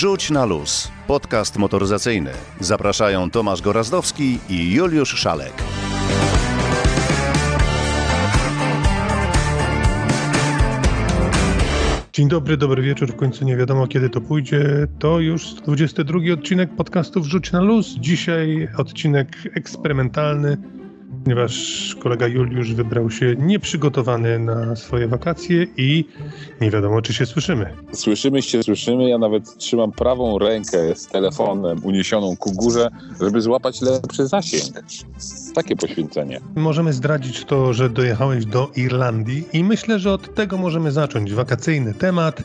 Wrzuć na luz. Podcast motoryzacyjny. Zapraszają Tomasz Gorazdowski i Juliusz Szalek. Dzień dobry, dobry wieczór. W końcu nie wiadomo kiedy to pójdzie. To już 22 odcinek podcastu Wrzuć na luz. Dzisiaj odcinek eksperymentalny ponieważ kolega Juliusz wybrał się nieprzygotowany na swoje wakacje i nie wiadomo, czy się słyszymy. Słyszymy się, słyszymy. Ja nawet trzymam prawą rękę z telefonem uniesioną ku górze, żeby złapać lepszy zasięg. Takie poświęcenie. Możemy zdradzić to, że dojechałeś do Irlandii i myślę, że od tego możemy zacząć. Wakacyjny temat.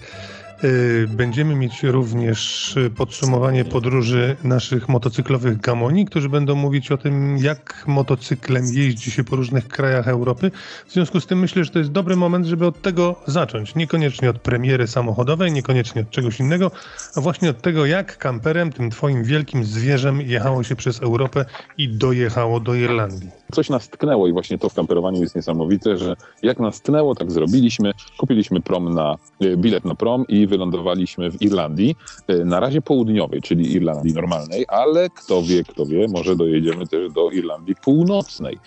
Y, będziemy mieć również podsumowanie podróży naszych motocyklowych gamoni, którzy będą mówić o tym, jak motocyklem jeździ się po różnych krajach Europy. W związku z tym myślę, że to jest dobry moment, żeby od tego zacząć. Niekoniecznie od premiery samochodowej, niekoniecznie od czegoś innego, a właśnie od tego, jak kamperem, tym twoim wielkim zwierzem, jechało się przez Europę i dojechało do Irlandii. Coś nas tknęło i właśnie to w kamperowaniu jest niesamowite, że jak nas tknęło, tak zrobiliśmy. Kupiliśmy prom na, y, bilet na prom i wylądowaliśmy w Irlandii, e, na razie południowej, czyli Irlandii normalnej, ale kto wie, kto wie, może dojedziemy też do Irlandii północnej,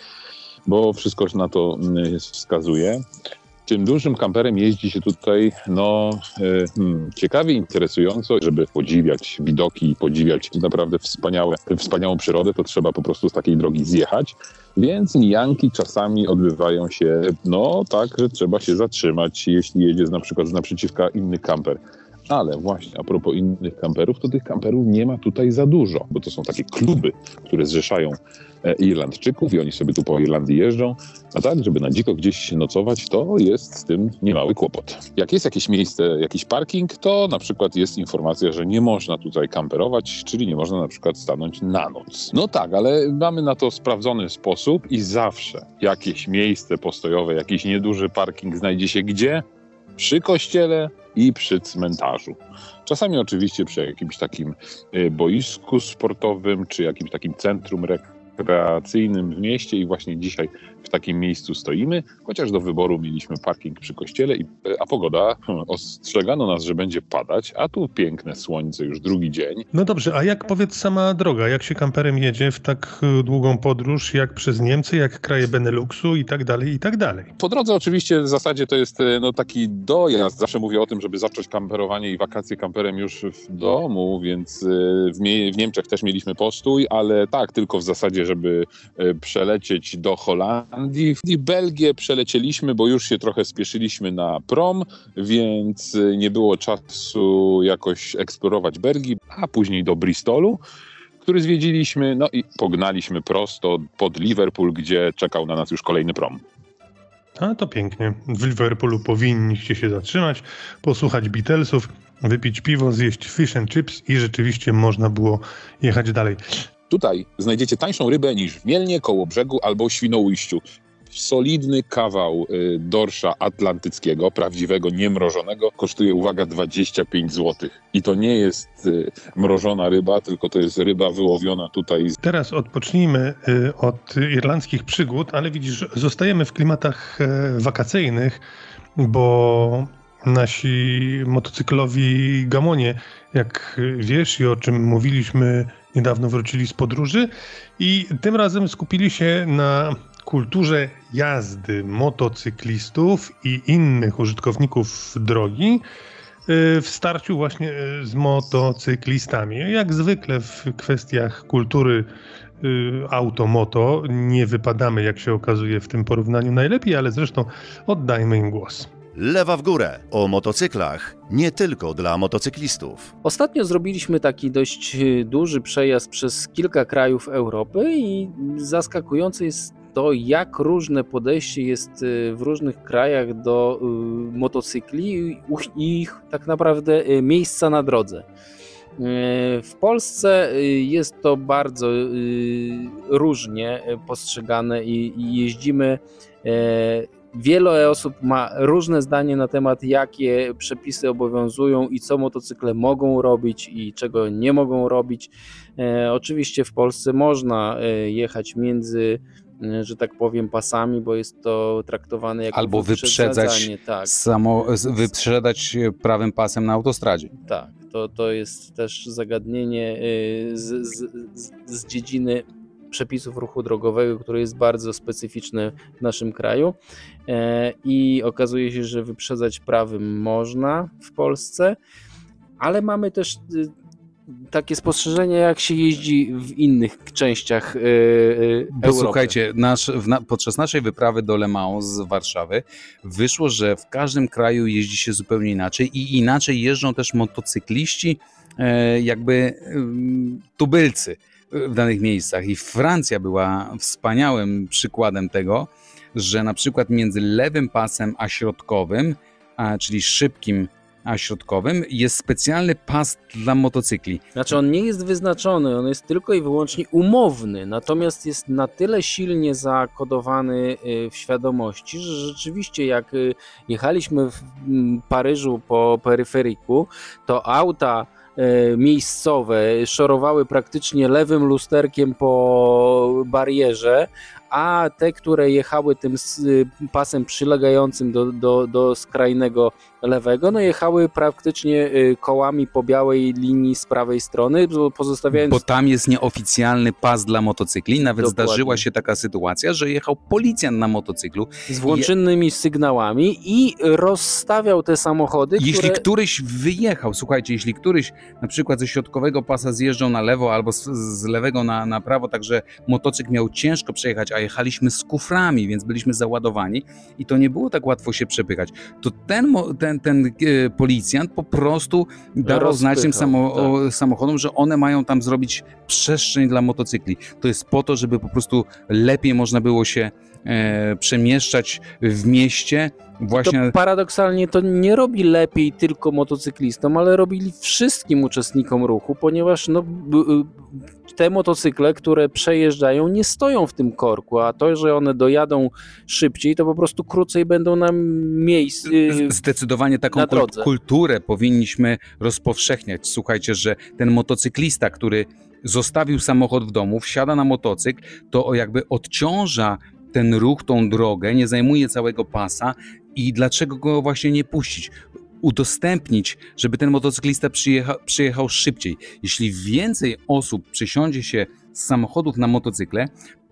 bo wszystko na to mm, wskazuje. Tym dużym kamperem jeździ się tutaj no, e, hmm, ciekawie, interesująco, żeby podziwiać widoki, podziwiać naprawdę wspaniałe, wspaniałą przyrodę, to trzeba po prostu z takiej drogi zjechać. Więc mijanki czasami odbywają się, no tak, że trzeba się zatrzymać, jeśli jedzie na przykład z naprzeciwka inny kamper. Ale właśnie a propos innych kamperów, to tych kamperów nie ma tutaj za dużo, bo to są takie kluby, które zrzeszają e, Irlandczyków i oni sobie tu po Irlandii jeżdżą. A tak, żeby na dziko gdzieś nocować, to jest z tym niemały kłopot. Jak jest jakieś miejsce, jakiś parking, to na przykład jest informacja, że nie można tutaj kamperować, czyli nie można na przykład stanąć na noc. No tak, ale mamy na to sprawdzony sposób i zawsze jakieś miejsce postojowe, jakiś nieduży parking znajdzie się gdzie? Przy kościele i przy cmentarzu. Czasami oczywiście przy jakimś takim y, boisku sportowym, czy jakimś takim centrum rekreacyjnym w mieście i właśnie dzisiaj w takim miejscu stoimy, chociaż do wyboru mieliśmy parking przy kościele, i, a pogoda hmm, ostrzegano nas, że będzie padać, a tu piękne słońce już drugi dzień. No dobrze, a jak powiedz sama droga, jak się kamperem jedzie w tak y, długą podróż, jak przez Niemcy, jak kraje Beneluxu i tak dalej, i tak dalej? Po drodze oczywiście w zasadzie to jest y, no, taki dojazd. Zawsze mówię o tym, żeby zacząć kamperowanie i wakacje kamperem już w domu, więc w, w Niemczech też mieliśmy postój, ale tak, tylko w zasadzie, żeby przelecieć do Holandii, i Belgię przelecieliśmy, bo już się trochę spieszyliśmy na prom, więc y, nie było czasu jakoś eksplorować Belgii, a później do Bristolu który zwiedziliśmy, no i pognaliśmy prosto pod Liverpool, gdzie czekał na nas już kolejny prom. A to pięknie. W Liverpoolu powinniście się zatrzymać, posłuchać Beatlesów, wypić piwo, zjeść fish and chips i rzeczywiście można było jechać dalej. Tutaj znajdziecie tańszą rybę niż w Mielnie, koło brzegu albo Świnoujściu. Solidny kawał y, dorsza atlantyckiego, prawdziwego, niemrożonego, kosztuje, uwaga, 25 zł. I to nie jest y, mrożona ryba, tylko to jest ryba wyłowiona tutaj. Teraz odpocznijmy y, od irlandzkich przygód, ale widzisz, zostajemy w klimatach e, wakacyjnych, bo nasi motocyklowi gamonie, jak wiesz i o czym mówiliśmy niedawno wrócili z podróży i tym razem skupili się na kulturze jazdy motocyklistów i innych użytkowników drogi y, w starciu właśnie y, z motocyklistami. Jak zwykle w kwestiach kultury y, auto-moto nie wypadamy, jak się okazuje, w tym porównaniu najlepiej, ale zresztą oddajmy im głos. Lewa w górę o motocyklach, nie tylko dla motocyklistów. Ostatnio zrobiliśmy taki dość y, duży przejazd przez kilka krajów Europy i zaskakujące jest to, jak różne podejście jest y, w różnych krajach do y, motocykli i ich tak naprawdę miejsca na drodze. W Polsce jest to bardzo różnie postrzegane i jeździmy Wiele osób ma różne zdanie na temat, jakie przepisy obowiązują i co motocykle mogą robić i czego nie mogą robić. E, oczywiście w Polsce można e, jechać między e, że tak powiem, pasami, bo jest to traktowane jako Albo wyprzedzać, tak. samo, wyprzedzać prawym pasem na autostradzie. Tak, To, to jest też zagadnienie z, z, z dziedziny przepisów ruchu drogowego, które jest bardzo specyficzne w naszym kraju. E, I okazuje się, że wyprzedzać prawym można w Polsce, ale mamy też y, takie spostrzeżenie, jak się jeździ w innych częściach yy, Europy. Bo słuchajcie, nasz, na, podczas naszej wyprawy do Le Mans z Warszawy wyszło, że w każdym kraju jeździ się zupełnie inaczej i inaczej jeżdżą też motocykliści, e, jakby e, tubylcy w danych miejscach. I Francja była wspaniałym przykładem tego, że na przykład między lewym pasem a środkowym, a, czyli szybkim a środkowym jest specjalny pas dla motocykli. Znaczy on nie jest wyznaczony, on jest tylko i wyłącznie umowny, natomiast jest na tyle silnie zakodowany y, w świadomości, że rzeczywiście jak y, jechaliśmy w Paryżu po peryferiku, to auta miejscowe szorowały praktycznie lewym lusterkiem po barierze, a te, które jechały tym pasem przylegającym do, do, do skrajnego lewego, no jechały praktycznie y, kołami po białej linii z prawej strony, pozostawiając... Bo tam jest nieoficjalny pas dla motocykli, nawet Dokładnie. zdarzyła się taka sytuacja, że jechał policjant na motocyklu. Z włączonymi Je... sygnałami i rozstawiał te samochody, Jeśli które... któryś wyjechał, słuchajcie, jeśli któryś na przykład ze środkowego pasa zjeżdżał na lewo albo z, z lewego na, na prawo, także motocykl miał ciężko przejechać, a jechaliśmy z kuframi, więc byliśmy załadowani i to nie było tak łatwo się przepychać. To ten, ten, ten e, policjant po prostu dawał znać tym samo, tak. samochodom, że one mają tam zrobić przestrzeń dla motocykli. To jest po to, żeby po prostu lepiej można było się e, przemieszczać w mieście. Właśnie... To paradoksalnie to nie robi lepiej tylko motocyklistom, ale robili wszystkim uczestnikom ruchu, ponieważ no, te motocykle, które przejeżdżają, nie stoją w tym korku, a to, że one dojadą szybciej, to po prostu krócej będą na miejscu. Zdecydowanie taką kulturę powinniśmy rozpowszechniać. Słuchajcie, że ten motocyklista, który zostawił samochód w domu, wsiada na motocykl, to jakby odciąża ten ruch, tą drogę, nie zajmuje całego pasa i dlaczego go właśnie nie puścić? udostępnić, żeby ten motocyklista przyjecha, przyjechał szybciej. Jeśli więcej osób przysiądzie się z samochodów na motocykle,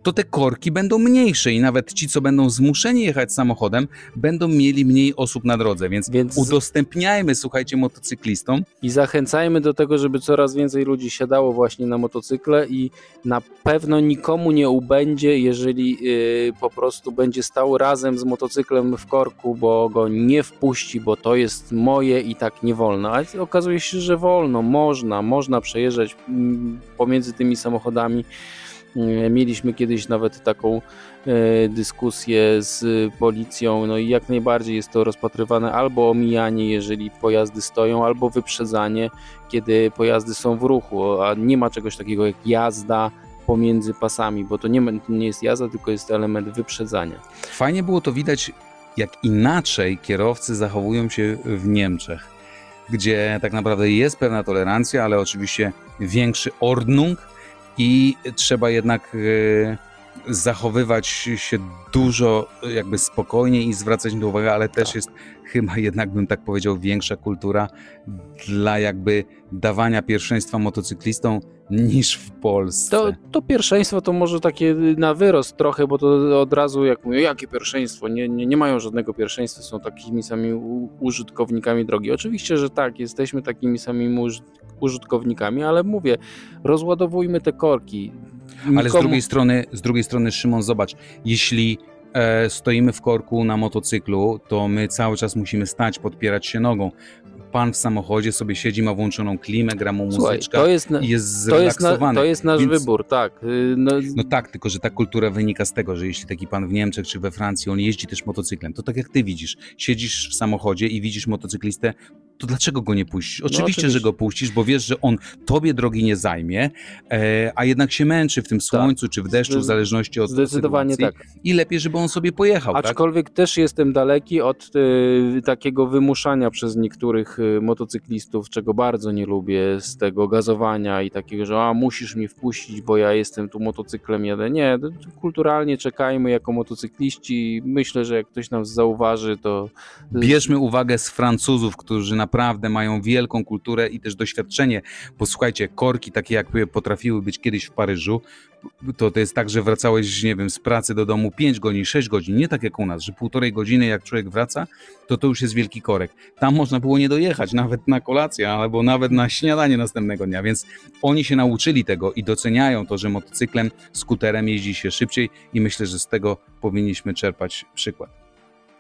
to te korki będą mniejsze i nawet ci, co będą zmuszeni jechać samochodem, będą mieli mniej osób na drodze, więc, więc... udostępniajmy, słuchajcie, motocyklistom. I zachęcajmy do tego, żeby coraz więcej ludzi siadało właśnie na motocykle i na pewno nikomu nie ubędzie, jeżeli yy, po prostu będzie stał razem z motocyklem w korku, bo go nie wpuści, bo to jest moje i tak nie wolno. Ale okazuje się, że wolno, można, można przejeżdżać mm, pomiędzy tymi samochodami. E, mieliśmy kiedyś nawet taką e, dyskusję z policją, no i jak najbardziej jest to rozpatrywane albo omijanie, jeżeli pojazdy stoją, albo wyprzedzanie, kiedy pojazdy są w ruchu, a nie ma czegoś takiego jak jazda pomiędzy pasami, bo to nie, nie jest jazda, tylko jest element wyprzedzania. Fajnie było to widać, jak inaczej kierowcy zachowują się w Niemczech, gdzie tak naprawdę jest pewna tolerancja, ale oczywiście większy ordnung, i trzeba jednak e, zachowywać się dużo jakby spokojniej i zwracać na to uwagę, ale też jest chyba jednak bym tak powiedział większa kultura dla jakby dawania pierwszeństwa motocyklistom niż w Polsce. To, to pierwszeństwo to może takie na wyrost trochę, bo to od razu jak mówią, jakie pierwszeństwo? Nie, nie, nie mają żadnego pierwszeństwa, są takimi samymi użytkownikami drogi. Oczywiście, że tak, jesteśmy takimi samymi użytkownikami, ale mówię, rozładowujmy te korki. Nikomu... Ale z drugiej strony, z drugiej strony, Szymon, zobacz, jeśli e, stoimy w korku na motocyklu, to my cały czas musimy stać, podpierać się nogą pan w samochodzie sobie siedzi, ma włączoną klimę, gra mu muzyczkę to jest, i jest zrelaksowany. To jest, na, to jest nasz Więc, wybór, tak. Y, no, no, tak, tylko że ta kultura wynika z tego, że jeśli taki pan w Niemczech czy we Francji, on jeździ też motocyklem, to tak jak ty widzisz, siedzisz w samochodzie i widzisz motocyklistę, to dlaczego go nie puścisz? Oczywiście, no, oczywiście, że go puścisz, bo wiesz, że on tobie drogi nie zajmie, e, a jednak się męczy w tym tak. słońcu tak. czy w deszczu, w zależności od Zdecydowanie sytuacji. tak. I lepiej, żeby on sobie pojechał. Tak? Aczkolwiek tak? też jestem daleki od y, takiego wymuszania przez niektórych y, motocyklistów, czego bardzo nie lubię, z tego gazowania i takiego, że a musisz mnie wpuścić, bo ja jestem tu motocyklem jadę. Nie, kulturalnie czekajmy jako motocykliści. Myślę, że jak ktoś nas zauważy, to... Bierzmy uwagę z Francuzów, którzy na naprawdę mają wielką kulturę i też doświadczenie. Posłuchajcie, korki takie jak potrafiły być kiedyś w Paryżu, to, to jest tak, że wracałeś, nie wiem, z pracy do domu 5 godzin, 6 godzin, nie tak jak u nas, że półtorej godziny jak człowiek wraca, to to już jest wielki korek. Tam można było nie dojechać nawet na kolację, albo nawet na śniadanie następnego dnia, więc oni się nauczyli tego i doceniają to, że motocyklem, skuterem jeździ się szybciej i myślę, że z tego powinniśmy czerpać przykład.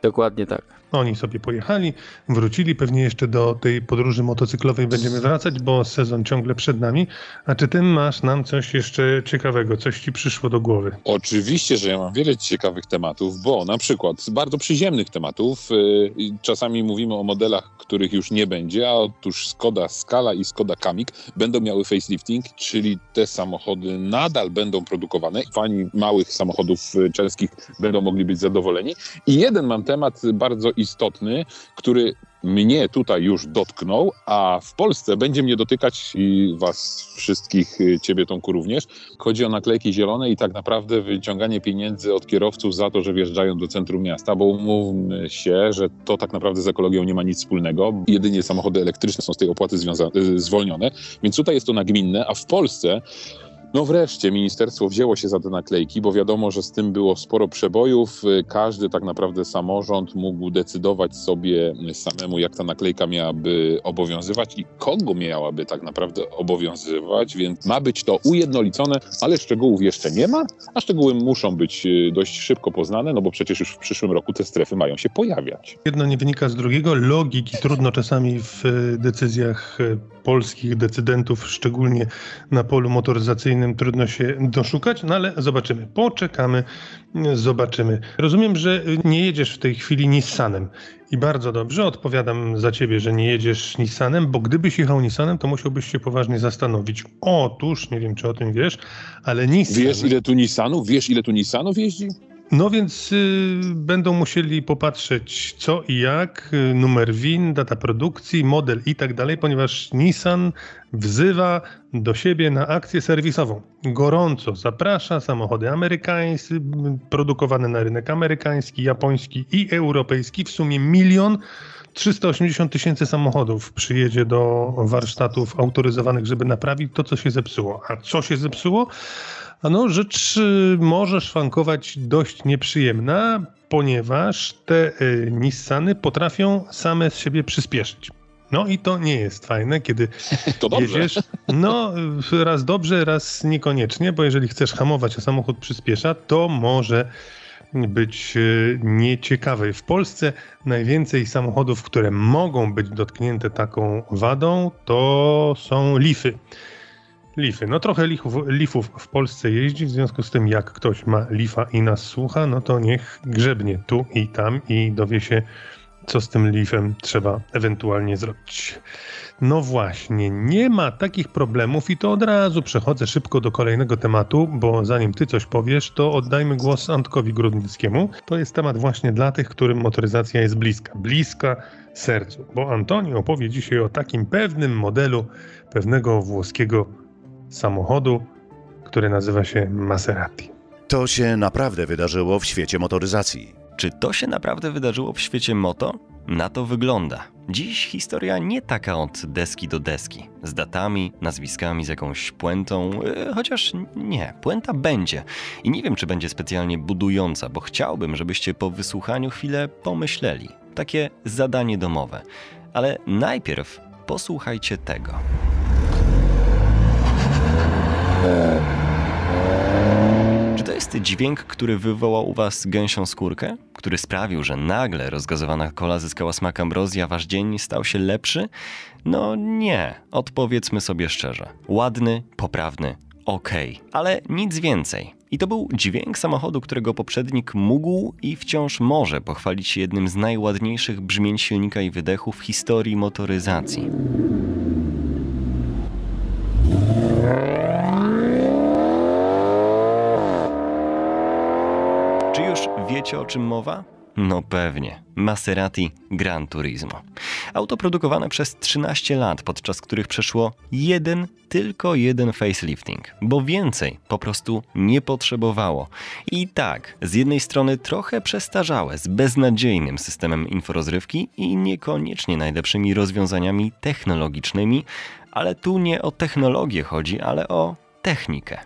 Dokładnie tak. Oni sobie pojechali, wrócili, pewnie jeszcze do tej podróży motocyklowej będziemy wracać, bo sezon ciągle przed nami. A czy ty masz nam coś jeszcze ciekawego, coś ci przyszło do głowy? Oczywiście, że ja mam wiele ciekawych tematów, bo na przykład z bardzo przyziemnych tematów, yy, czasami mówimy o modelach, których już nie będzie, a otóż Skoda Scala i Skoda Kamik będą miały facelifting, czyli te samochody nadal będą produkowane. Fani małych samochodów y, czeskich będą mogli być zadowoleni. I jeden mam temat bardzo istotny, który mnie tutaj już dotknął, a w Polsce będzie mnie dotykać i was wszystkich, y, ciebie Tomku również. Chodzi o naklejki zielone i tak naprawdę wyciąganie pieniędzy od kierowców za to, że wjeżdżają do centrum miasta, bo umówmy się, że to tak naprawdę z ekologią nie ma nic wspólnego. Jedynie samochody elektryczne są z tej opłaty y, zwolnione, więc tutaj jest to nagminne, a w Polsce no wreszcie ministerstwo wzięło się za te naklejki, bo wiadomo, że z tym było sporo przebojów. Każdy tak naprawdę samorząd mógł decydować sobie samemu, jak ta naklejka miałaby obowiązywać i kogo miałaby tak naprawdę obowiązywać, więc ma być to ujednolicone, ale szczegółów jeszcze nie ma, a szczegóły muszą być y, dość szybko poznane, no bo przecież już w przyszłym roku te strefy mają się pojawiać. Jedno nie wynika z drugiego, logiki trudno czasami w y, decyzjach y, polskich decydentów, szczególnie na polu motoryzacyjnym, trudno się doszukać, no ale zobaczymy. Poczekamy, zobaczymy. Rozumiem, że nie jedziesz w tej chwili Nissanem. I bardzo dobrze, odpowiadam za ciebie, że nie jedziesz Nissanem, bo gdybyś jechał Nissanem, to musiałbyś się poważnie zastanowić. Otóż, nie wiem czy o tym wiesz, ale Nissan... Wiesz ile tu Nissanów? Wiesz ile tu Nissanów jeździ? No więc y, będą musieli popatrzeć co i jak, y, numer WIN, data produkcji, model i tak dalej, ponieważ Nissan wzywa do siebie na akcję serwisową. Gorąco zaprasza samochody amerykańskie, produkowane na rynek amerykański, japoński i europejski. W sumie milion 380 tysięcy samochodów przyjedzie do warsztatów autoryzowanych, żeby naprawić to, co się zepsuło. A co się zepsuło? No, rzecz y, może szwankować dość nieprzyjemna, ponieważ te y, Nissany potrafią same z siebie przyspieszyć. No i to nie jest fajne, kiedy jedziesz. No, raz dobrze, raz niekoniecznie, bo jeżeli chcesz hamować, a samochód przyspiesza, to może być y, nieciekawe. W Polsce najwięcej samochodów, które mogą być dotknięte taką wadą, to są Leafy. Lify. No trochę lifów, lifów w Polsce jeździ, w związku z tym jak ktoś ma lifa i nas słucha, no to niech grzebnie tu i tam i dowie się, co z tym lifem trzeba ewentualnie zrobić. No właśnie, nie ma takich problemów i to od razu przechodzę szybko do kolejnego tematu, bo zanim ty coś powiesz, to oddajmy głos Antkowi Grudnickiemu. To jest temat właśnie dla tych, którym motoryzacja jest bliska. Bliska sercu, bo Antoni opowie dzisiaj o takim pewnym modelu pewnego włoskiego samochodu, który nazywa się Maserati. To się naprawdę wydarzyło w świecie motoryzacji. Czy to się naprawdę wydarzyło w świecie moto? Na to wygląda. Dziś historia nie taka od deski do deski, z datami, nazwiskami, z jakąś puentą, yy, chociaż nie, puenta będzie. I nie wiem, czy będzie specjalnie budująca, bo chciałbym, żebyście po wysłuchaniu chwilę pomyśleli. Takie zadanie domowe. Ale najpierw posłuchajcie tego. Czy to jest dźwięk, który wywołał u was gęsią skórkę? Który sprawił, że nagle rozgazowana kola zyskała smak ambrozji, a wasz dzień stał się lepszy? No nie, odpowiedzmy sobie szczerze. Ładny, poprawny, okej, okay, ale nic więcej. I to był dźwięk samochodu, którego poprzednik mógł i wciąż może pochwalić się jednym z najładniejszych brzmień silnika i wydechu w historii motoryzacji. Wiecie o czym mowa? No pewnie, Maserati Gran Turismo. Auto produkowane przez 13 lat, podczas których przeszło jeden, tylko jeden facelifting, bo więcej po prostu nie potrzebowało. I tak, z jednej strony trochę przestarzałe, z beznadziejnym systemem inforozrywki i niekoniecznie najlepszymi rozwiązaniami technologicznymi, ale tu nie o technologię chodzi, ale o technikę.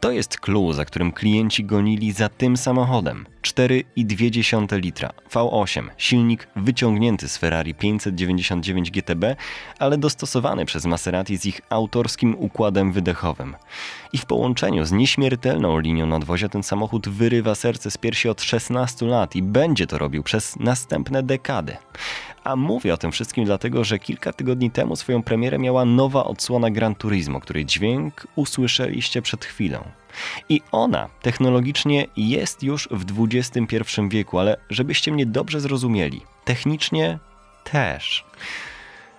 To jest clue, za którym klienci gonili za tym samochodem. 4,2 litra, V8, silnik wyciągnięty z Ferrari 599 GTB, ale dostosowany przez Maserati z ich autorskim układem wydechowym. I w połączeniu z nieśmiertelną linią nadwozia ten samochód wyrywa serce z piersi od 16 lat i będzie to robił przez następne dekady. A mówię o tym wszystkim dlatego, że kilka tygodni temu swoją premierę miała nowa odsłona Gran Turismo, której dźwięk usłyszeliście przed I ona technologicznie jest już w XXI wieku, ale żebyście mnie dobrze zrozumieli, technicznie też.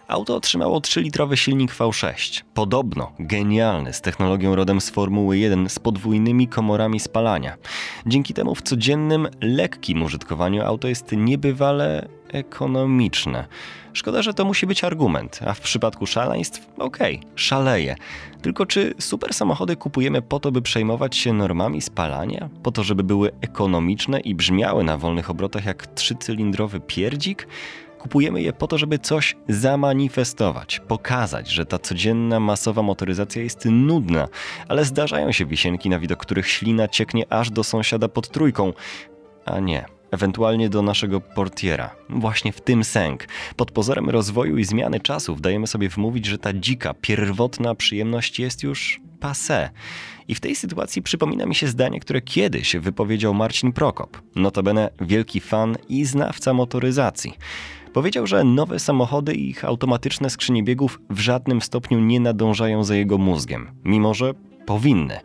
Auto otrzymało 3-litrowy silnik V6, podobno genialny, z technologią rodem z Formuły 1 z podwójnymi komorami spalania. Dzięki temu w codziennym, lekkim użytkowaniu auto jest niebywale ekonomiczne. Szkoda, że to musi być argument, a w przypadku szaleństw, okej, okay, szaleje. Tylko czy super samochody kupujemy po to, by przejmować się normami spalania? Po to, żeby były ekonomiczne i brzmiały na wolnych obrotach jak trzycylindrowy pierdzik? Kupujemy je po to, żeby coś zamanifestować, pokazać, że ta codzienna masowa motoryzacja jest nudna, ale zdarzają się wisienki, na widok których ślina cieknie aż do sąsiada pod trójką. A nie, ewentualnie do naszego portiera. Właśnie w tym sęk. Pod pozorem rozwoju i zmiany czasów dajemy sobie wmówić, że ta dzika, pierwotna przyjemność jest już passé. I w tej sytuacji przypomina mi się zdanie, które kiedyś wypowiedział Marcin Prokop, notabene wielki fan i znawca motoryzacji. Powiedział, że nowe samochody i ich automatyczne skrzynie biegów w żadnym stopniu nie nadążają za jego mózgiem, mimo że powinny.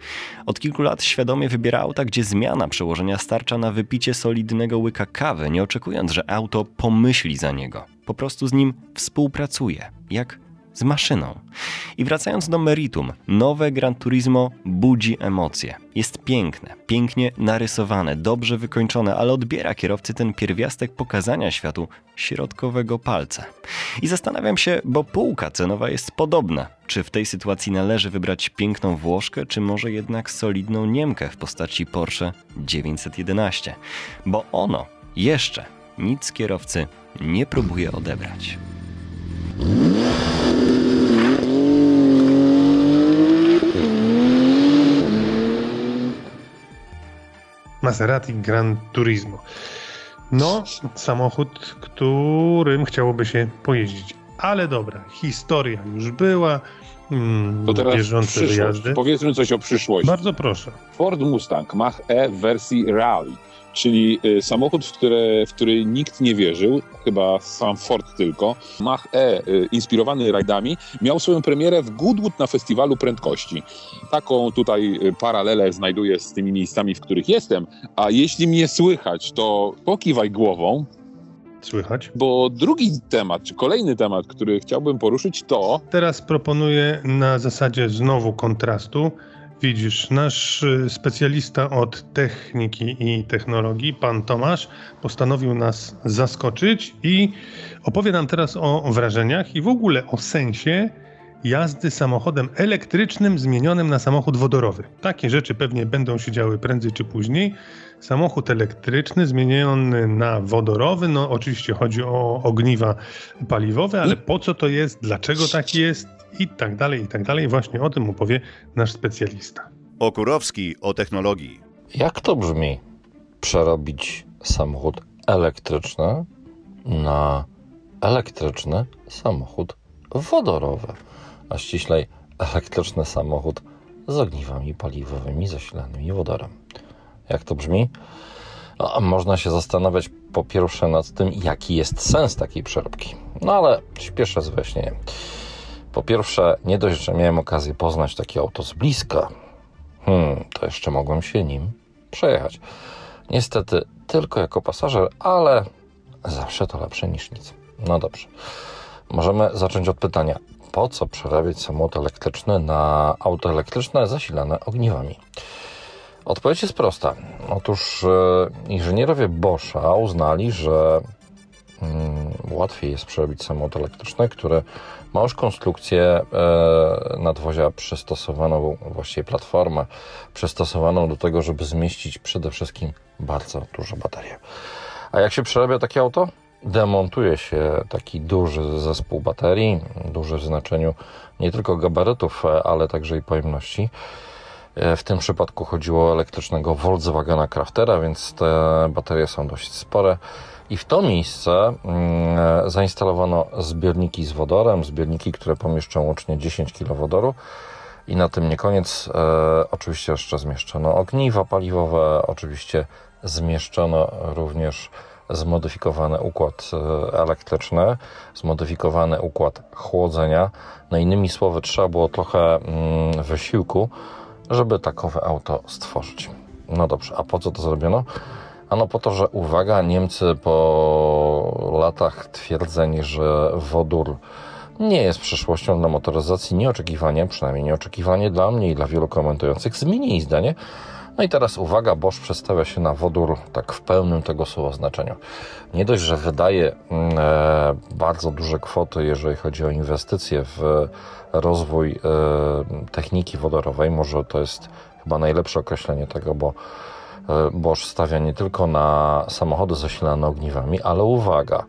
Od kilku lat świadomie wybiera auta, gdzie zmiana przełożenia starcza na wypicie solidnego łyka kawy, nie oczekując, że auto pomyśli za niego. Po prostu z nim współpracuje, jak z maszyną. I wracając do meritum, nowe Gran Turismo budzi emocje. Jest piękne, pięknie narysowane, dobrze wykończone, ale odbiera kierowcy ten pierwiastek pokazania światu środkowego palca. I zastanawiam się, bo półka cenowa jest podobna. Czy w tej sytuacji należy wybrać piękną Włoszkę, czy może jednak solidną Niemkę w postaci Porsche 911? Bo ono jeszcze nic kierowcy nie próbuje odebrać. Maserati Gran Turismo. No, samochód, którym chciałoby się pojeździć. Ale dobra, historia już była. Mm, to teraz bieżące wyjazdy. Powiedzmy coś o przyszłości. Bardzo proszę. Ford Mustang Mach E w wersji Rally czyli y, samochód, w, które, w który nikt nie wierzył, chyba sam Ford tylko. Mach E, y, inspirowany rajdami, miał swoją premierę w Goodwood na festiwalu prędkości. Taką tutaj y, paralelę znajduję z tymi miejscami, w których jestem, a jeśli mnie słychać, to pokiwaj głową, Słychać. Bo drugi temat, czy kolejny temat, który chciałbym poruszyć, to. Teraz proponuję na zasadzie znowu kontrastu Widzisz, nasz y, specjalista od techniki i technologii, pan Tomasz, postanowił nas zaskoczyć i opowie nam teraz o wrażeniach i w ogóle o sensie jazdy samochodem elektrycznym zmienionym na samochód wodorowy. Takie rzeczy pewnie będą się działy prędzej czy później. Samochód elektryczny zmieniony na wodorowy, no oczywiście chodzi o ogniwa paliwowe, ale po co to jest, dlaczego tak jest i tak dalej, i tak dalej. Właśnie o tym opowie nasz specjalista. Okurowski o technologii. Jak to brzmi? Przerobić samochód elektryczny na elektryczny samochód wodorowy, a ściślej elektryczny samochód z ogniwami paliwowymi zasilanymi wodorem. Jak to brzmi? No, można się zastanawiać po pierwsze nad tym, jaki jest sens takiej przeróbki. No ale śpieszę z wyjaśnieniem. Po pierwsze, nie dość, że miałem okazję poznać takie auto z bliska, hmm, to jeszcze mogłem się nim przejechać. Niestety tylko jako pasażer, ale zawsze to lepsze niż nic. No dobrze. Możemy zacząć od pytania, po co przerabiać samochód elektryczny na auto elektryczne zasilane ogniwami? Odpowiedź jest prosta. Otóż e, inżynierowie Boscha uznali, że mm, łatwiej jest przerobić samochód elektryczny, który ma już konstrukcję e, nadwozia przystosowaną, właściwie platformę przystosowaną do tego, żeby zmieścić przede wszystkim bardzo dużo baterii. A jak się przerabia takie auto? Demontuje się taki duży zespół baterii, duży w znaczeniu nie tylko gabarytów, ale także i pojemności. E, w tym przypadku chodziło o elektrycznego Volkswagena Craftera, więc te baterie są dość spore. I w to miejsce mm, zainstalowano zbiorniki z wodorem, zbiorniki, które pomieszczą łącznie 10 kg wodoru. I na tym nie koniec. E, oczywiście jeszcze zmieszczono ogniwa paliwowe, oczywiście zmieszczono również zmodyfikowany układ e, elektryczny, zmodyfikowany układ chłodzenia. No innymi słowy, trzeba było trochę mm, wysiłku, żeby takowe auto stworzyć. No dobrze, a po co to zrobiono? Ano po to, że uwaga, Niemcy po latach twierdzeń, że wodór nie jest przyszłością dla motoryzacji, nieoczekiwanie, przynajmniej nieoczekiwanie dla mnie i dla wielu komentujących, zmienili zdanie. No i teraz uwaga, Bosch przedstawia się na wodór tak w pełnym tego słowa znaczeniu. Nie dość, że wydaje mm, e, bardzo duże kwoty, jeżeli chodzi o inwestycje w rozwój e, techniki wodorowej, może to jest chyba najlepsze określenie tego, bo Bosch stawia nie tylko na samochody zasilane ogniwami, ale uwaga,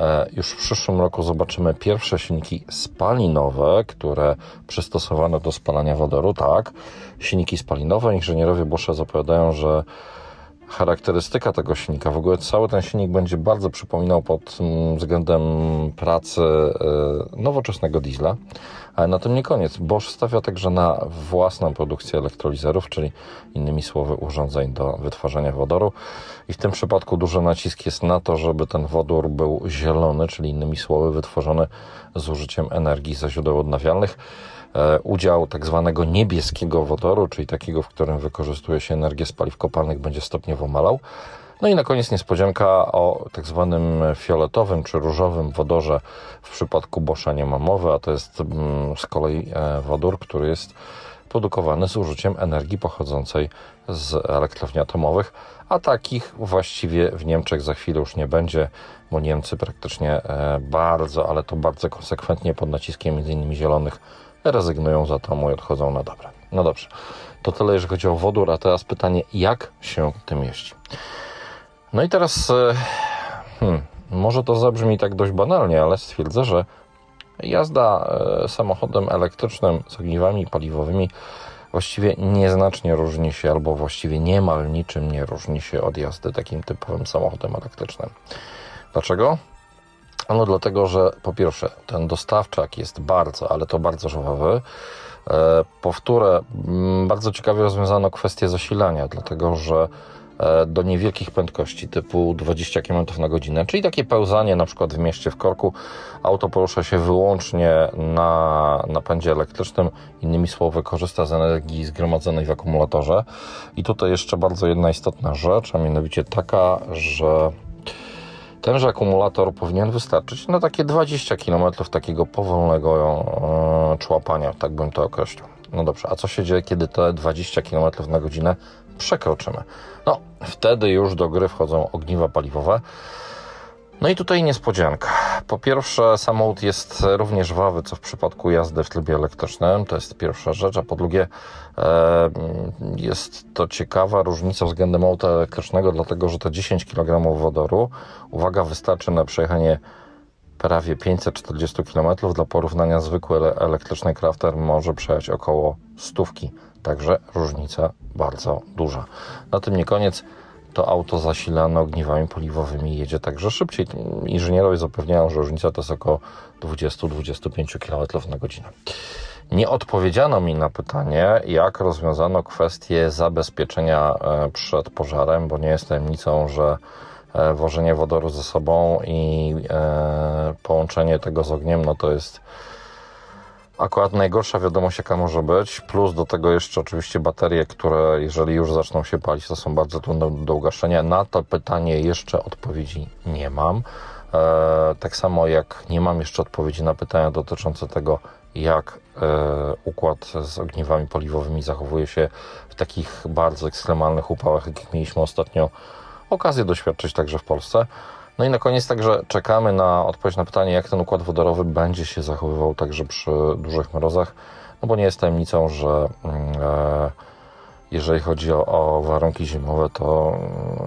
E, już w przyszłym roku zobaczymy pierwsze silniki spalinowe, które przystosowane do spalania wodoru. Tak, silniki spalinowe. Inżynierowie Boscha zapowiadają, że charakterystyka tego silnika, w ogóle cały ten silnik będzie bardzo przypominał pod względem pracy e, nowoczesnego diesla. Ale na tym nie koniec. Bosch stawia także na własną produkcję elektrolizerów, czyli innymi słowy urządzeń do wytwarzania wodoru. I w tym przypadku duży nacisk jest na to, żeby ten wodór był zielony, czyli innymi słowy wytworzony z użyciem energii ze źródeł odnawialnych. E, udział tak zwanego niebieskiego wodoru, czyli takiego, w którym wykorzystuje się energię z paliw kopalnych, będzie stopniowo malał. No i na koniec niespodzianka o tak zwanym fioletowym czy różowym wodorze. W przypadku Boscha nie ma mowy, a to jest mm, z kolei e, wodór, który jest produkowany z użyciem energii pochodzącej z elektrowni atomowych, a takich właściwie w Niemczech za chwilę już nie będzie, bo Niemcy praktycznie e, bardzo, ale to bardzo konsekwentnie pod naciskiem m.in. zielonych rezygnują z atomu i odchodzą na dobre. No dobrze, to tyle jeżeli chodzi o wodór, a teraz pytanie, jak się tym jeździ? No i teraz, e, hmm, może to zabrzmi tak dość banalnie, ale stwierdzę, że jazda e, samochodem elektrycznym z ogniwami paliwowymi właściwie nieznacznie różni się, albo właściwie niemal niczym nie różni się od jazdy takim typowym samochodem elektrycznym. Dlaczego? Ano dlatego, że po pierwsze ten dostawczak jest bardzo, ale to bardzo żwawy. E, powtórę, bardzo ciekawie rozwiązano kwestię zasilania, dlatego że E, do niewielkich prędkości typu 20 km na godzinę, czyli takie pełzanie na przykład w mieście w korku. Auto porusza się wyłącznie na napędzie elektrycznym, innymi słowy korzysta z energii zgromadzonej w akumulatorze. I tutaj jeszcze bardzo jedna istotna rzecz, a mianowicie taka, że tenże akumulator powinien wystarczyć na takie 20 km takiego powolnego e, człapania, tak bym to określił. No dobrze, a co się dzieje, kiedy te 20 km na godzinę przekroczymy? No, wtedy już do gry wchodzą ogniwa paliwowe. No i tutaj niespodzianka. Po pierwsze, samochód jest równie żwawy, co w przypadku jazdy w trybie elektrycznym. To jest pierwsza rzecz. A po drugie, jest to ciekawa różnica względem auta elektrycznego, dlatego że te 10 kg wodoru, uwaga, wystarczy na przejechanie prawie 540 km. Dla porównania zwykły elektryczny crafter może przejechać około stówki. Także różnica bardzo duża. Na tym nie koniec. To auto zasilane ogniwami paliwowymi jedzie także szybciej. Inżynierowie zapewniają, że różnica to jest około 20-25 km na godzinę. Nie odpowiedziano mi na pytanie, jak rozwiązano kwestię zabezpieczenia e, przed pożarem, bo nie jest tajemnicą, że e, wożenie wodoru ze sobą i e, połączenie tego z ogniem, no to jest akurat najgorsza wiadomość, jaka może być. Plus do tego jeszcze oczywiście baterie, które jeżeli już zaczną się palić, to są bardzo trudne do ugaszenia. Na to pytanie jeszcze odpowiedzi nie mam. E, tak samo jak nie mam jeszcze odpowiedzi na pytania dotyczące tego, jak układ z ogniwami paliwowymi zachowuje się w takich bardzo ekstremalnych upałach, jakich mieliśmy ostatnio okazję doświadczyć także w Polsce. No i na koniec także czekamy na odpowiedź na pytanie, jak ten układ wodorowy będzie się zachowywał także przy dużych mrozach, no bo nie jest tajemnicą, że mm, e, jeżeli chodzi o, o, warunki zimowe, to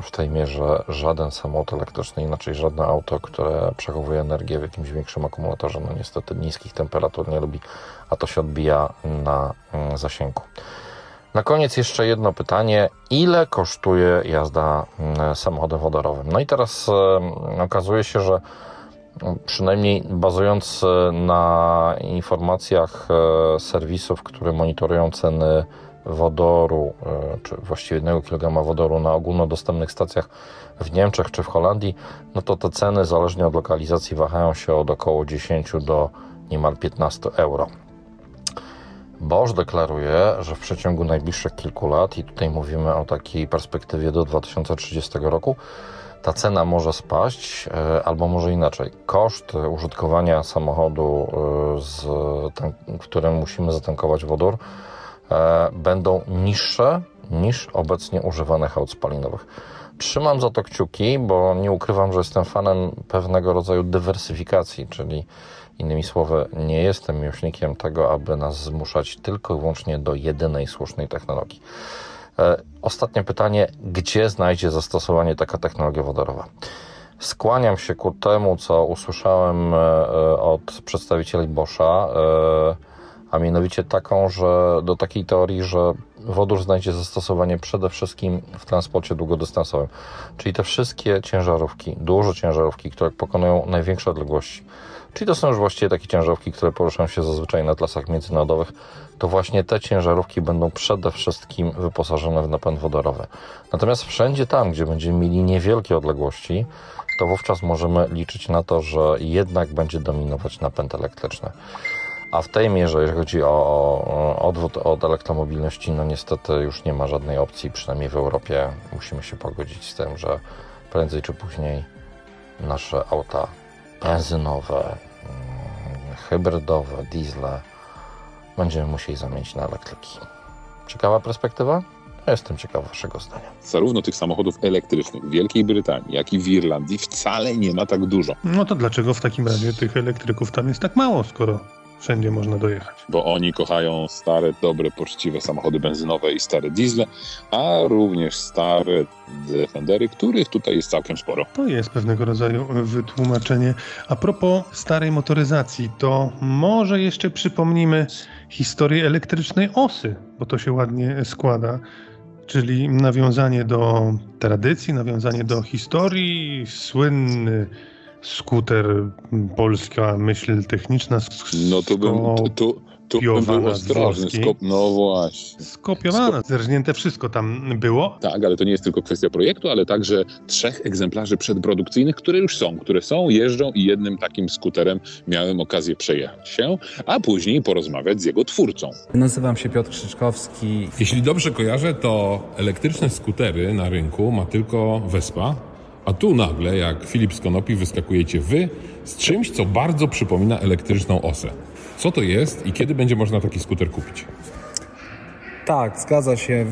w tej mierze żaden samochód elektryczny, inaczej żadne auto, które przechowuje energię w jakimś większym akumulatorze, no niestety niskich temperatur nie lubi, a to się odbija na mm, zasięgu. Na koniec jeszcze jedno pytanie. Ile kosztuje jazda mm, samochodem wodorowym? No i teraz okazuje się, że mm, przynajmniej bazując e, na informacjach e, serwisów, które monitorują ceny wodoru, e, czy właściwie 1 kg wodoru na ogólnodostępnych stacjach w Niemczech czy w Holandii, no to te ceny zależnie od lokalizacji wahają się od około 10 do niemal 15 euro. Bosch deklaruje, że w przeciągu najbliższych kilku lat, i tutaj mówimy o takiej perspektywie do 2030 roku, ta cena może spaść, e, albo może inaczej. Koszt użytkowania samochodu, e, z, w którym musimy zatankować wodór, e, będą niższe niż obecnie używanych aut spalinowych. Trzymam za to kciuki, bo nie ukrywam, że jestem fanem pewnego rodzaju dywersyfikacji, czyli Innymi słowy, nie jestem miłośnikiem tego, aby nas zmuszać tylko i wyłącznie do jedynej słusznej technologii. E, ostatnie pytanie: gdzie znajdzie zastosowanie taka technologia wodorowa? Skłaniam się ku temu, co usłyszałem e, e, od przedstawicieli Boscha, a mianowicie taką, że do takiej teorii, że wodór znajdzie zastosowanie przede wszystkim w transporcie długodystansowym. Czyli te wszystkie ciężarówki, duże ciężarówki, które pokonują największe odległości, Czyli to są już właściwie takie ciężarówki, które poruszają się zazwyczaj na trasach międzynarodowych. To właśnie te ciężarówki będą przede wszystkim wyposażone w napęd wodorowy. Natomiast wszędzie tam, gdzie będziemy mieli niewielkie odległości, to wówczas możemy liczyć na to, że jednak będzie dominować napęd elektryczny. A w tej mierze, jeżeli chodzi o, odwrót od elektromobilności, no niestety już nie ma żadnej opcji, przynajmniej w Europie. Musimy się pogodzić z tym, że prędzej czy później nasze auta benzynowe, mm, hybrydowe, diesle będziemy musieli zamienić na elektryki. Ciekawa perspektywa? Jestem ciekaw Waszego zdania. Zarówno tych samochodów elektrycznych w Wielkiej Brytanii, jak i w Irlandii wcale nie ma tak dużo. No to dlaczego w takim razie tych elektryków tam jest tak mało, skoro wszędzie można dojechać. Bo oni kochają stare, dobre, poczciwe samochody benzynowe i stare diesle, a również stare Defendery, których tutaj jest całkiem sporo. To jest pewnego rodzaju wytłumaczenie. A propos starej motoryzacji, to może jeszcze przypomnimy historię elektrycznej osy, bo to się ładnie składa czyli nawiązanie do tradycji, nawiązanie do historii, słynny skuter, polska myśl techniczna. No to bym, to, to, tu bym był ostrożny. Skop... No właśnie. Skopiowana, Skop... zerżnięte wszystko tam było. Tak, ale to nie jest tylko kwestia projektu, ale także trzech egzemplarzy przedprodukcyjnych, które już są, które są, jeżdżą i jednym takim skuterem miałem okazję przejechać się, a później porozmawiać z jego twórcą. Nazywam się Piotr Krzyczkowski. Jeśli dobrze kojarzę, to elektryczne skutery na rynku ma tylko Vespa, a tu nagle, jak Filip z Konopi, wyskakujecie wy z czymś, co bardzo przypomina elektryczną osę. Co to jest i kiedy będzie można taki skuter kupić? Tak, zgadza się.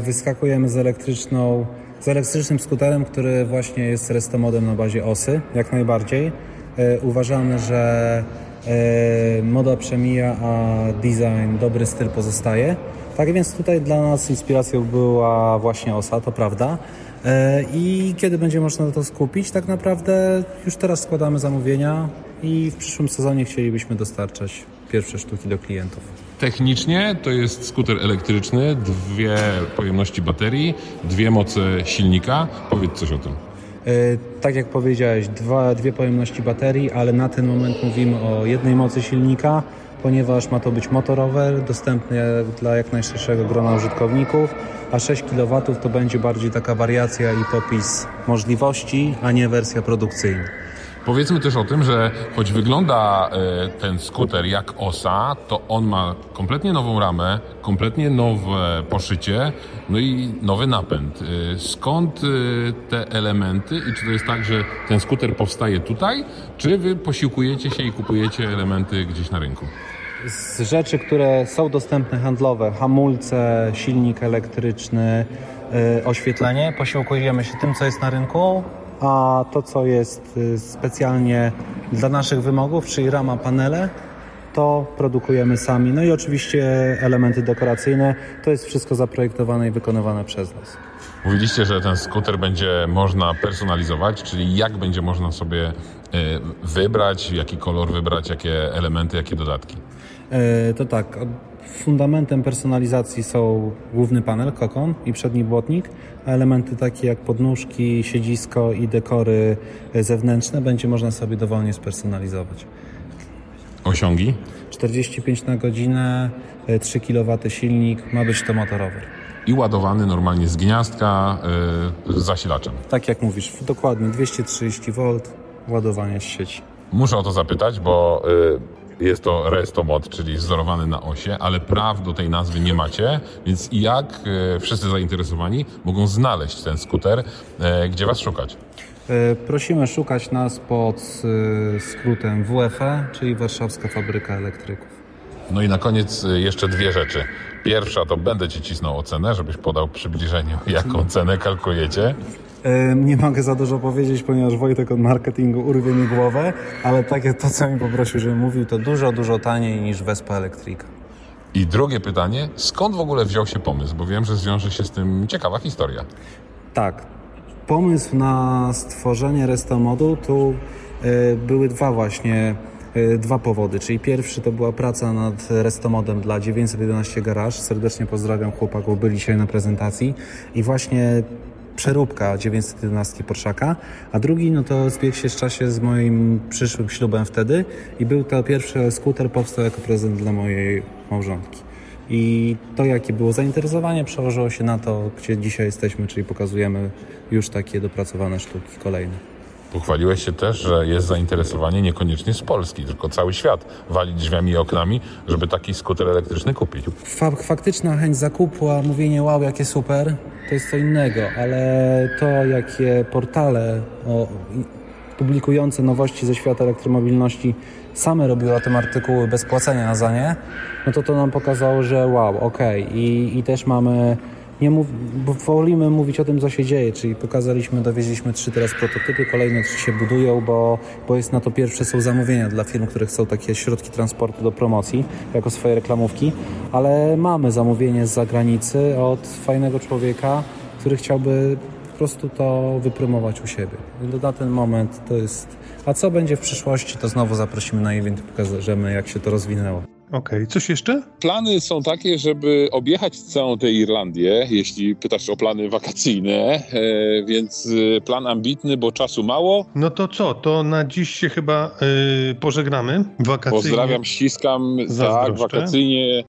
Wyskakujemy z elektryczną, z elektrycznym skuterem, który właśnie jest restomodem na bazie osy, jak najbardziej. E, uważamy, że e, moda przemija, a design, dobry styl pozostaje. Tak więc tutaj dla nas inspiracją była właśnie osa, to prawda. E, I kiedy będzie można to skupić, tak naprawdę już teraz składamy zamówienia i w przyszłym sezonie chcielibyśmy dostarczać pierwsze sztuki do klientów. Technicznie to jest skuter elektryczny, dwie pojemności baterii, dwie moce silnika. Powiedz coś o tym. E, tak jak powiedziałeś, dwa, dwie pojemności baterii, ale na ten moment mówimy o jednej mocy silnika, ponieważ ma to być motorowe, dostępne dla jak najszerszego grona użytkowników, a 6 kW to będzie bardziej taka wariacja i popis możliwości, a nie wersja produkcyjna. Powiedzmy też o tym, że choć wygląda e, ten skuter jak osa, to on ma kompletnie nową ramę, kompletnie nowe poszycie, no i nowy napęd. E, skąd e, te elementy i czy to jest tak, że ten skuter powstaje tutaj, czy wy posiłkujecie się i kupujecie elementy gdzieś na rynku? Z rzeczy, które są dostępne handlowe, hamulce, silnik elektryczny, y, oświetlenie, posiłkujemy się tym, co jest na rynku, a to, co jest y, specjalnie dla naszych wymogów, czyli rama, panele, to produkujemy sami. No i oczywiście elementy dekoracyjne, to jest wszystko zaprojektowane i wykonywane przez nas. Mówiliście, że ten skuter będzie można personalizować, czyli jak będzie można sobie e, wybrać, jaki kolor wybrać, jakie elementy, jakie dodatki? E, to tak, fundamentem personalizacji są główny panel, kokon i przedni błotnik, a elementy takie jak podnóżki, siedzisko i dekory zewnętrzne będzie można sobie dowolnie spersonalizować. Osiągi? 45 na godzinę, 3 kW silnik, ma być to motorower. I ładowany normalnie z gniazdka yy, z zasilaczem. Tak jak mówisz, dokładnie 230 V, ładowanie z sieci. Muszę o to zapytać, bo yy, jest to Restomod, czyli wzorowany na osie, ale praw do tej nazwy nie macie, więc jak yy, wszyscy zainteresowani mogą znaleźć ten skuter, yy, gdzie was szukać? E, prosimy szukać nas pod e, skrótem WFE, czyli Warszawska Fabryka Elektryków. No i na koniec e, jeszcze dwie rzeczy. Pierwsza to będę Ci cisnął ocenę, żebyś podał przybliżeniu, jaką cenę kalkulujecie. Nie mogę za dużo powiedzieć, ponieważ Wojtek od marketingu urwie mi głowę, ale takie to, co mi poprosił, żebym mówił, to dużo, dużo taniej niż Vespa Electrica. I drugie pytanie, skąd w ogóle wziął się pomysł? Bo wiem, że zwiąże się z tym ciekawa historia. Tak, pomysł na stworzenie restomodu tu e, były dwa właśnie e, dwa powody, czyli pierwszy to była praca nad restomodem dla 911 Garage. Serdecznie pozdrawiam chłopaków, byli dzisiaj na prezentacji i właśnie przeróbka 911 Porszaka, a drugi no to zbiegł się w czasie z moim przyszłym ślubem wtedy i był to pierwszy skuter powstał jako prezent dla mojej małżonki. I to, jakie było zainteresowanie, przełożyło się na to, gdzie dzisiaj jesteśmy, czyli pokazujemy już takie dopracowane sztuki kolejne. Pochwaliłeś się też, że jest zainteresowanie niekoniecznie z Polski, tylko cały świat wali drzwiami i oknami, żeby taki skuter elektryczny kupić. faktyczna chęć zakupu, a mówienie wow, jakie super, to jest co innego, ale to, jakie portale o, publikujące nowości ze świata elektromobilności same robiły o tym artykuły bez płacenia za nie, no to to nam pokazało, że wow, okej. Okay. I, I też mamy nie mów, wolimy mówić o tym, co się dzieje, czyli pokazaliśmy, dowieźliśmy trzy teraz prototypy, kolejne trzy się budują, bo, bo jest na to pierwsze są zamówienia dla firm, które chcą takie środki transportu do promocji, jako swoje reklamówki, ale mamy zamówienie z zagranicy od fajnego człowieka, który chciałby po prostu to wypromować u siebie. Na ten moment to jest... A co będzie w przyszłości, to znowu zaprosimy na event i pokażemy, jak się to rozwinęło. Okej, okay. coś jeszcze? Plany są takie, żeby objechać całą tę Irlandię, jeśli pytasz o plany wakacyjne, e, więc e, plan ambitny, bo czasu mało. No to co, to na dziś się chyba e, pożegnamy wakacyjnie. Pozdrawiam, ściskam, tak, wakacyjnie